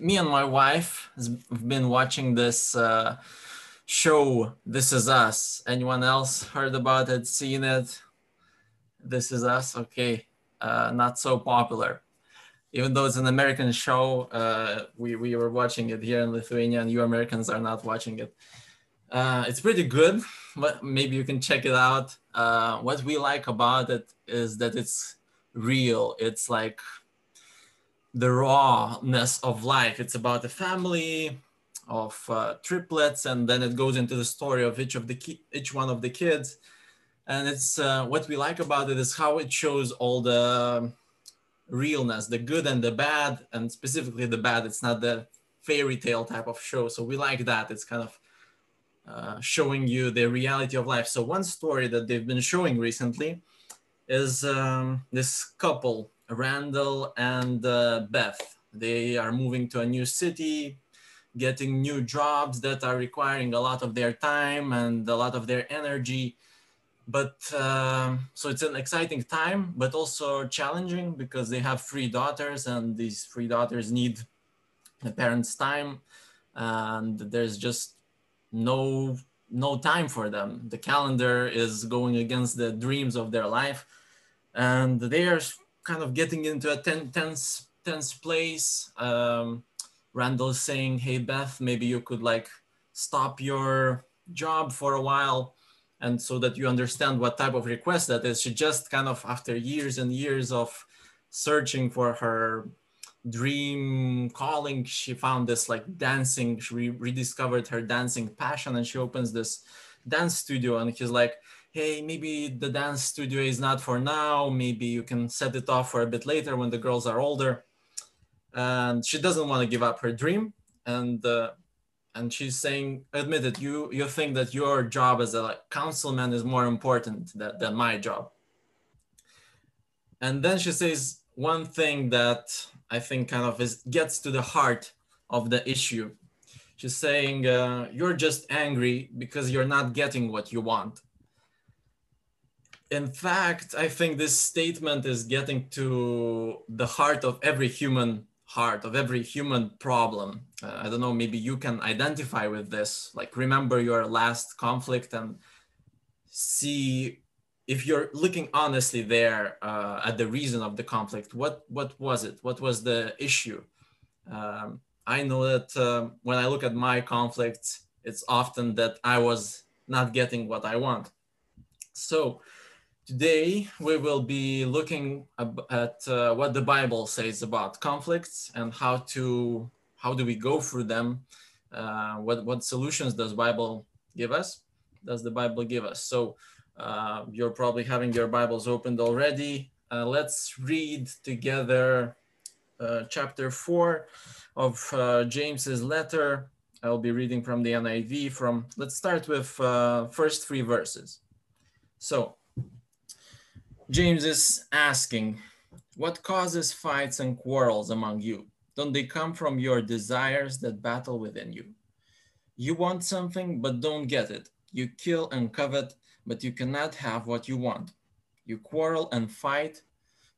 me and my wife have been watching this uh, show, This Is Us. Anyone else heard about it, seen it? This Is Us, okay, uh, not so popular. Even though it's an American show, uh, we, we were watching it here in Lithuania and you Americans are not watching it. Uh, it's pretty good, but maybe you can check it out. Uh, what we like about it is that it's real. It's like the rawness of life. It's about a family of uh, triplets, and then it goes into the story of each of the ki- each one of the kids. And it's uh, what we like about it is how it shows all the realness, the good and the bad, and specifically the bad. It's not the fairy tale type of show, so we like that. It's kind of uh, showing you the reality of life. So one story that they've been showing recently is um, this couple Randall and uh, Beth. They are moving to a new city, getting new jobs that are requiring a lot of their time and a lot of their energy. But uh, so it's an exciting time, but also challenging because they have three daughters, and these three daughters need the parents' time, and there's just no no time for them. The calendar is going against the dreams of their life, and they are kind of getting into a ten, tense, tense place. Um, Randall's saying, hey, Beth, maybe you could like stop your job for a while. And so that you understand what type of request that is, she just kind of, after years and years of searching for her dream calling, she found this like dancing, she re rediscovered her dancing passion and she opens this dance studio. And he's like, hey, maybe the dance studio is not for now. Maybe you can set it off for a bit later when the girls are older. And she doesn't want to give up her dream. And uh, and she's saying, admit it, you you think that your job as a councilman is more important than, than my job. And then she says one thing that I think kind of is gets to the heart of the issue. She's saying, uh, you're just angry because you're not getting what you want in fact, I think this statement is getting to the heart of every human heart, of every human problem. Uh, I don't know, maybe you can identify with this. Like, remember your last conflict and see if you're looking honestly there uh, at the reason of the conflict. What what was it? What was the issue? Um, I know that uh, when I look at my conflicts, it's often that I was not getting what I want. So Today, we will be looking at uh, what the Bible says about conflicts and how to how do we go through them. Uh, what what solutions does Bible give us? Does the Bible give us? So uh, you're probably having your Bibles opened already. Uh, let's read together uh, chapter four of uh, James's letter. I'll be reading from the NIV. From let's start with first three verses. So James is asking, what causes fights and quarrels among you? Don't they come from your desires that battle within you? You want something, but don't get it. You kill and covet, but you cannot have what you want. You quarrel and fight.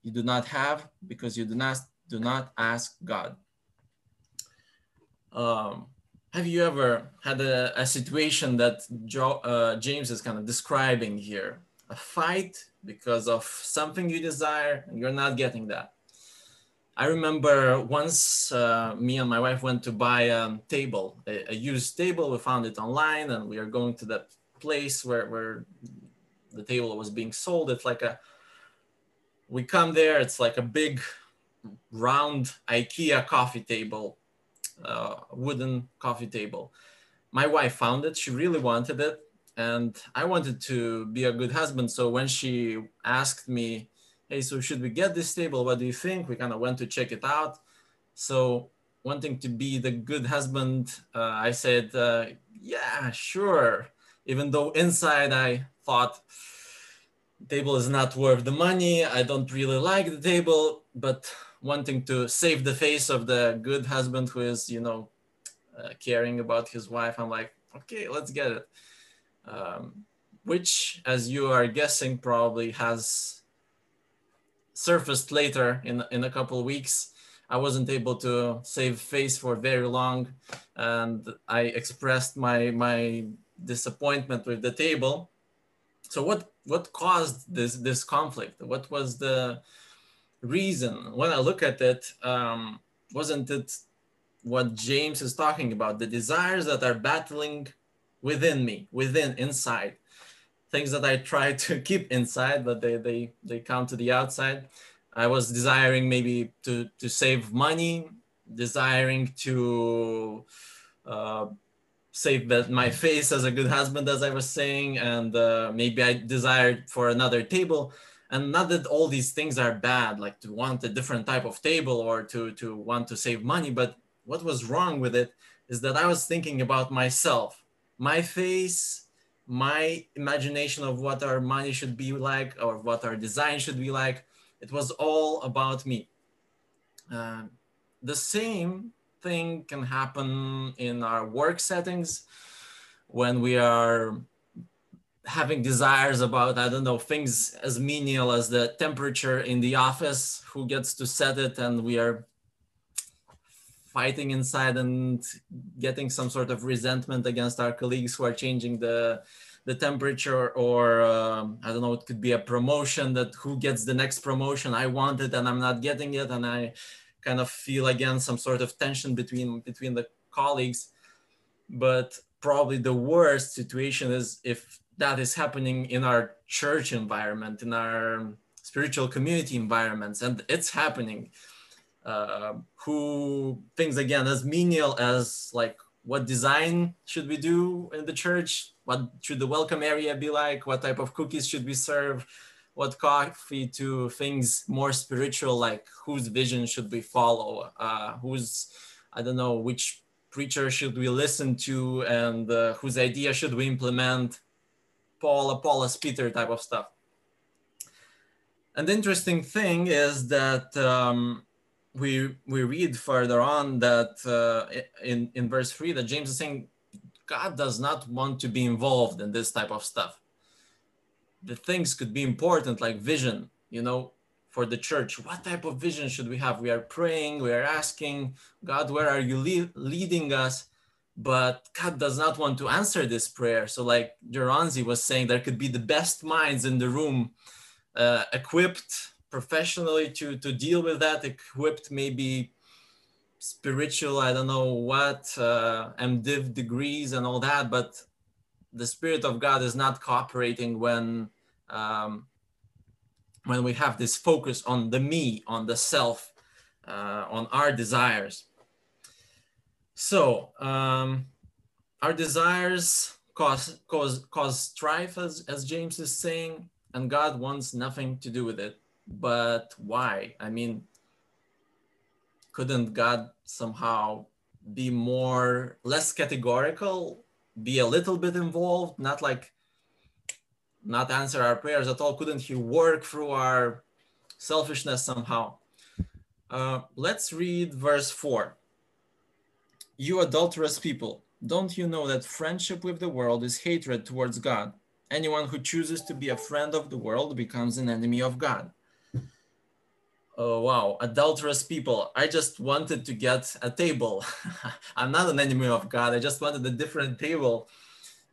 You do not have because you do not, do not ask God. Um, have you ever had a, a situation that jo, uh, James is kind of describing here? A fight because of something you desire and you're not getting that. I remember once uh, me and my wife went to buy a table, a, a, used table. We found it online and we are going to that place where, where the table was being sold. It's like a, we come there, it's like a big round IKEA coffee table, uh, wooden coffee table. My wife found it, she really wanted it and I wanted to be a good husband. So when she asked me, "Hey, so should we get this table? What do you think?" We kind of went to check it out. So wanting to be the good husband, uh, I said, uh, "Yeah, sure." Even though inside I thought table is not worth the money. I don't really like the table, but wanting to save the face of the good husband who is, you know, uh, caring about his wife, I'm like, okay, let's get it um, which, as you are guessing, probably has surfaced later in, in a couple of weeks. I wasn't able to save face for very long, and I expressed my my disappointment with the table. So what what caused this this conflict? What was the reason? When I look at it, um, wasn't it what James is talking about? The desires that are battling within me, within, inside, things that I try to keep inside, but they they they come to the outside. I was desiring maybe to to save money, desiring to uh, save that my face as a good husband, as I was saying, and uh, maybe I desired for another table. And not that all these things are bad, like to want a different type of table or to to want to save money, but what was wrong with it is that I was thinking about myself, my face, my imagination of what our money should be like or what our design should be like. It was all about me. Uh, the same thing can happen in our work settings when we are having desires about i don't know things as menial as the temperature in the office who gets to set it and we are fighting inside and getting some sort of resentment against our colleagues who are changing the the temperature or um, i don't know it could be a promotion that who gets the next promotion. I want it and i'm not getting it. And i kind of feel again some sort of tension between between the colleagues. But probably the worst situation is if that is happening in our church environment in our spiritual community environments. And it's happening uh, who things again as menial as like what design should we do in the church? What should the welcome area be like? What type of cookies should we serve? What coffee to things more spiritual like whose vision should we follow? Uh, whose i don't know which preacher should we listen to and uh, whose idea should we implement? Paul apollos peter type of stuff. And the interesting thing is that um, we we read further on that uh, in in verse three that James is saying God does not want to be involved in this type of stuff. The things could be important like vision, you know, for the church. What type of vision should we have? We are praying, we are asking God, where are you le- leading us? But God does not want to answer this prayer. So, like Geronzi was saying, there could be the best minds in the room, uh, equipped professionally to to deal with that equipped maybe spiritual i don't know what uh, mdiv degrees and all that but the spirit of god is not cooperating when um, when we have this focus on the me on the self uh, on our desires. So um, our desires cause cause cause strife as, as james is saying and god wants nothing to do with it but why? I mean, couldn't God somehow be more less categorical, be a little bit involved, not like not answer our prayers at all? Couldn't He work through our selfishness somehow? Uh, let's read verse 4. You adulterous people, don't you know that friendship with the world is hatred towards God? Anyone who chooses to be a friend of the world becomes an enemy of God. Oh, wow. Adulterous people. I just wanted to get a table. I'm not an enemy of God. I just wanted a different table.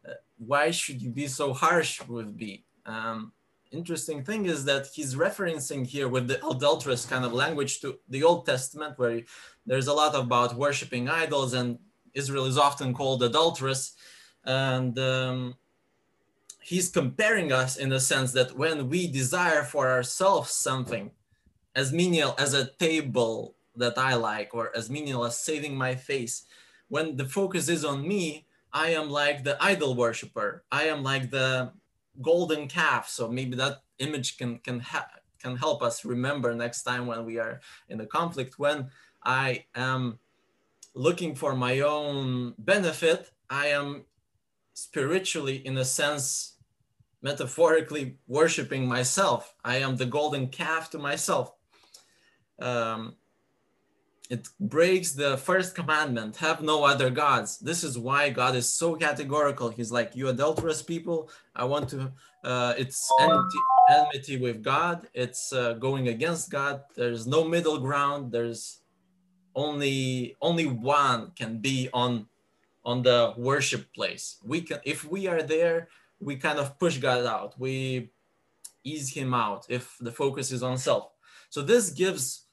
Uh, why should you be so harsh with me? Um, interesting thing is that he's referencing here with the adulterous kind of language to the Old Testament, where there's a lot about worshiping idols, and Israel is often called adulterous. And um, he's comparing us in the sense that when we desire for ourselves something, as menial as a table that I like, or as menial as saving my face. When the focus is on me, I am like the idol worshiper. I am like the golden calf. So maybe that image can can ha- can help us remember next time when we are in a conflict. When I am looking for my own benefit, I am spiritually, in a sense, metaphorically worshiping myself. I am the golden calf to myself um, it breaks the first commandment have no other gods this is why god is so categorical he's like you adulterous people i want to uh, it's enmity, enmity with god it's uh, going against god there's no middle ground there's only only one can be on on the worship place. We can if we are there, we kind of push God out. We ease him out if the focus is on self. So this gives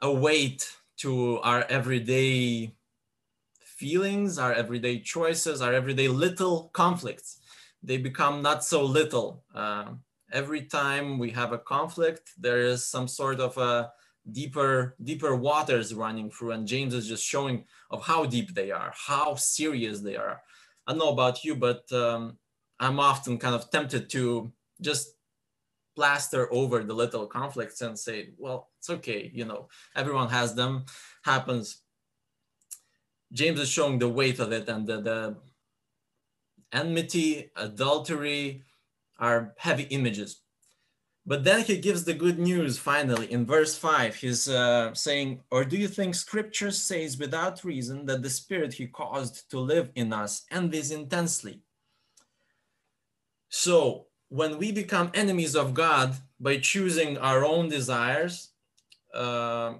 a weight to our everyday feelings, our everyday choices, our everyday little conflicts. They become not so little. Uh, every time we have a conflict, there is some sort of a deeper, deeper waters running through, and James is just showing of how deep they are, how serious they are. I don't know about you, but um, I'm often kind of tempted to just plaster over the little conflicts and say, well, it's okay, you know, everyone has them, happens. James is showing the weight of it and the, the enmity, adultery are heavy images. But then he gives the good news finally in verse 5. He's uh, saying, Or do you think scripture says without reason that the spirit he caused to live in us envies intensely? So when we become enemies of God by choosing our own desires, uh,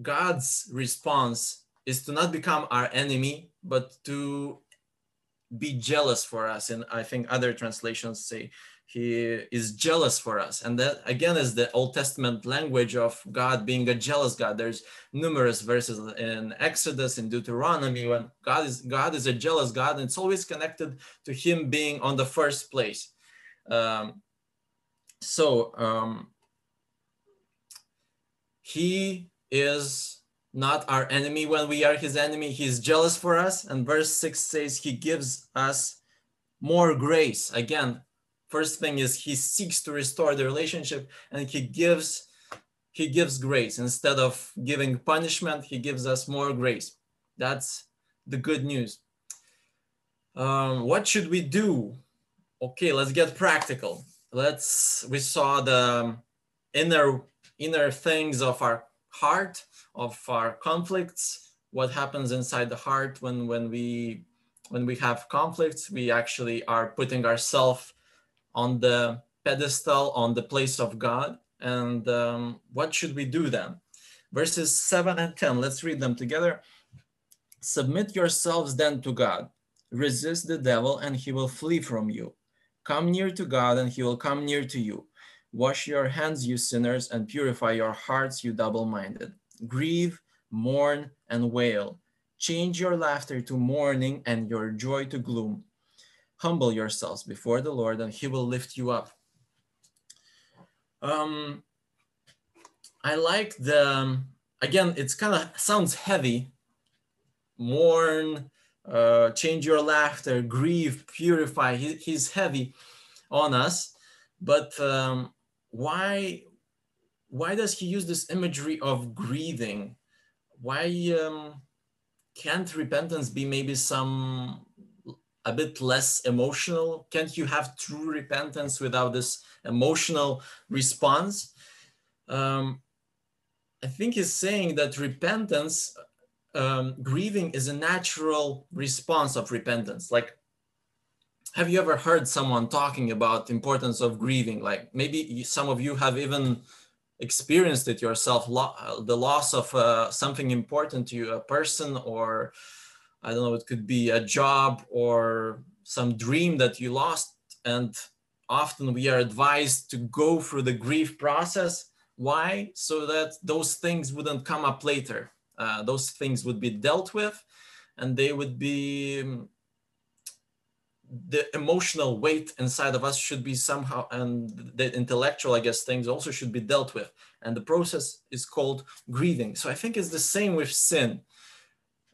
God's response is to not become our enemy, but to be jealous for us. And I think other translations say he is jealous for us. And that again is the Old Testament language of God being a jealous God. There's numerous verses in Exodus, in Deuteronomy, when God is God is a jealous God, and it's always connected to him being on the first place. Um, so um, he is not our enemy when we are his enemy. He's jealous for us. And verse 6 says he gives us more grace. Again, first thing is he seeks to restore the relationship and he gives he gives grace instead of giving punishment he gives us more grace that's the good news um, what should we do okay let's get practical. Let's we saw the inner inner things of our heart of our conflicts what happens inside the heart when when we when we have conflicts. We actually are putting ourselves on the pedestal on the place of god. And um, what should we do then? Verses 7 and 10 let's read them together. Submit yourselves then to god. Resist the devil and he will flee from you Come near to God, and he will come near to you. Wash your hands, you sinners, and purify your hearts, you double minded. Grieve, mourn, and wail. Change your laughter to mourning and your joy to gloom. Humble yourselves before the Lord, and he will lift you up. Um, I like the, again, it's kind of sounds heavy. Mourn, uh, change your laughter, grieve, purify. He, he's heavy on us. But um, why, why does he use this imagery of grieving? Why um, can't repentance be maybe some a bit less emotional? Can't you have true repentance without this emotional response? Um, I think he's saying that repentance um, grieving is a natural response of repentance. Like, have you ever heard someone talking about importance of grieving? Like maybe some of you have even experienced it yourself, lo the loss of uh, something important to you, a person, or I don't know, it could be a job or some dream that you lost. And often we are advised to go through the grief process. Why? So that those things wouldn't come up later uh, those things would be dealt with and they would be um, the emotional weight inside of us should be somehow and the intellectual i guess things also should be dealt with. And the process is called grieving. So i think it's the same with sin.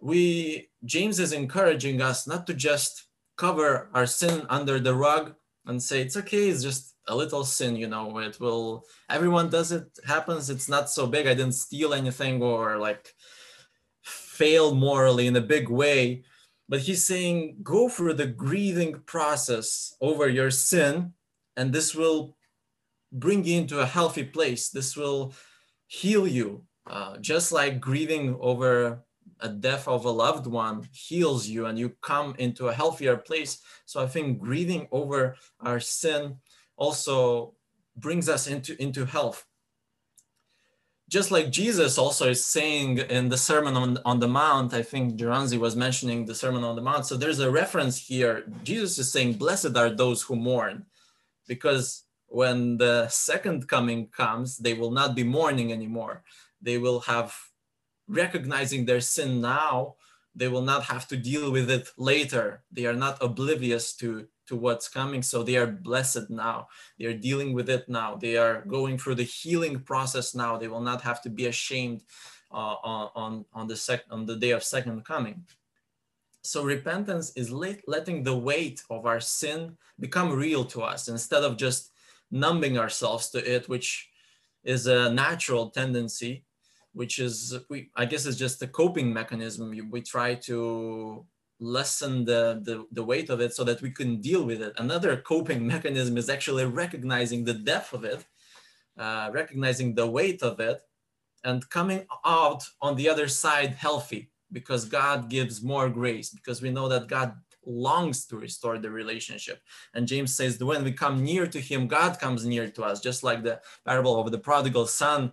We james is encouraging us not to just cover our sin under the rug and say it's okay it's just a little sin you know it will everyone does it happens it's not so big i didn't steal anything or like failed morally in a big way. But he's saying, go through the grieving process over your sin, and this will bring you into a healthy place. This will heal you, uh, just like grieving over a death of a loved one heals you and you come into a healthier place. So I think grieving over our sin also brings us into, into health. Just like Jesus also is saying in the Sermon on, on the Mount, I think Geronzi was mentioning the Sermon on the Mount. So there's a reference here. Jesus is saying, Blessed are those who mourn, because when the second coming comes, they will not be mourning anymore. They will have recognizing their sin now. They will not have to deal with it later. They are not oblivious to to what's coming. So they are blessed now. They are dealing with it now. They are going through the healing process now. They will not have to be ashamed uh, on, on, the sec- on the day of second coming. So repentance is let, letting the weight of our sin become real to us instead of just numbing ourselves to it, which is a natural tendency, which is, we, I guess, is just a coping mechanism. We try to lessen the, the, the weight of it so that we can deal with it. Another coping mechanism is actually recognizing the depth of it, uh, recognizing the weight of it, and coming out on the other side healthy because God gives more grace, because we know that God longs to restore the relationship. And James says when we come near to Him, God comes near to us, just like the parable of the prodigal son.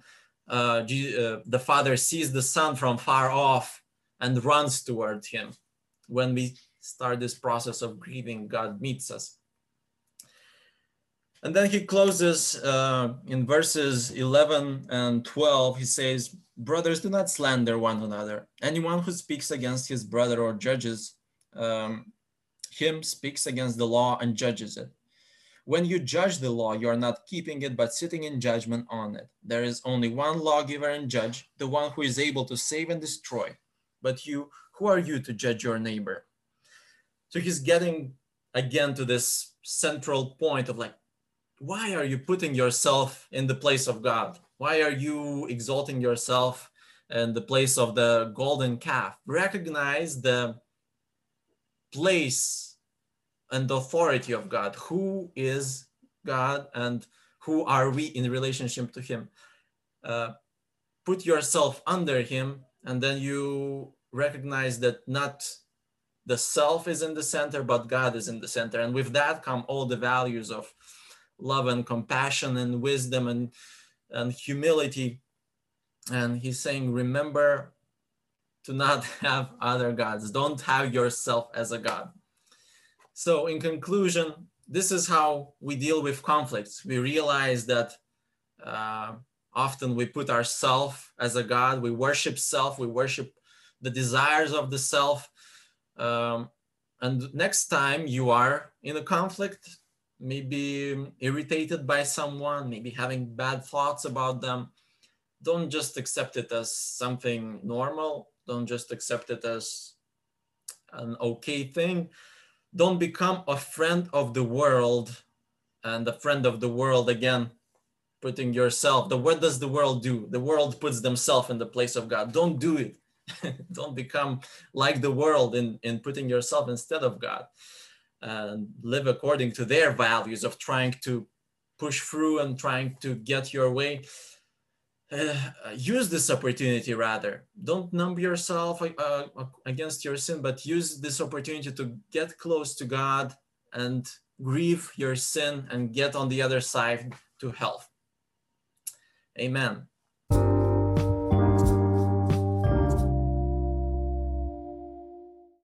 Uh, uh, the father sees the son from far off and runs toward him when we start this process of grieving, God meets us. And then he closes uh, in verses 11 and 12. He says, Brothers, do not slander one another. Anyone who speaks against his brother or judges um, him speaks against the law and judges it. When you judge the law, you are not keeping it, but sitting in judgment on it. There is only one lawgiver and judge, the one who is able to save and destroy. But you who are you to judge your neighbor? So he's getting again to this central point of like, why are you putting yourself in the place of God? Why are you exalting yourself in the place of the golden calf? Recognize the place and authority of God. Who is God and who are we in relationship to Him? Uh, put yourself under Him, and then you recognize that not the self is in the center, but God is in the center. And with that come all the values of love and compassion and wisdom and, and humility. And he's saying, remember to not have other gods. Don't have yourself as a God. So, in conclusion, this is how we deal with conflicts. We realize that uh, often we put ourself as a God, we worship self, we worship the desires of the self. Um, and next time you are in a conflict, maybe irritated by someone, maybe having bad thoughts about them, don't just accept it as something normal. Don't just accept it as an okay thing. Don't become a friend of the world and a friend of the world again putting yourself the what does the world do the world puts themselves in the place of god don't do it don't become like the world in, in putting yourself instead of God and live according to their values of trying to push through and trying to get your way. Uh, use this opportunity rather. Don't numb yourself uh, against your sin, but use this opportunity to get close to God and grieve your sin and get on the other side to health. Amen.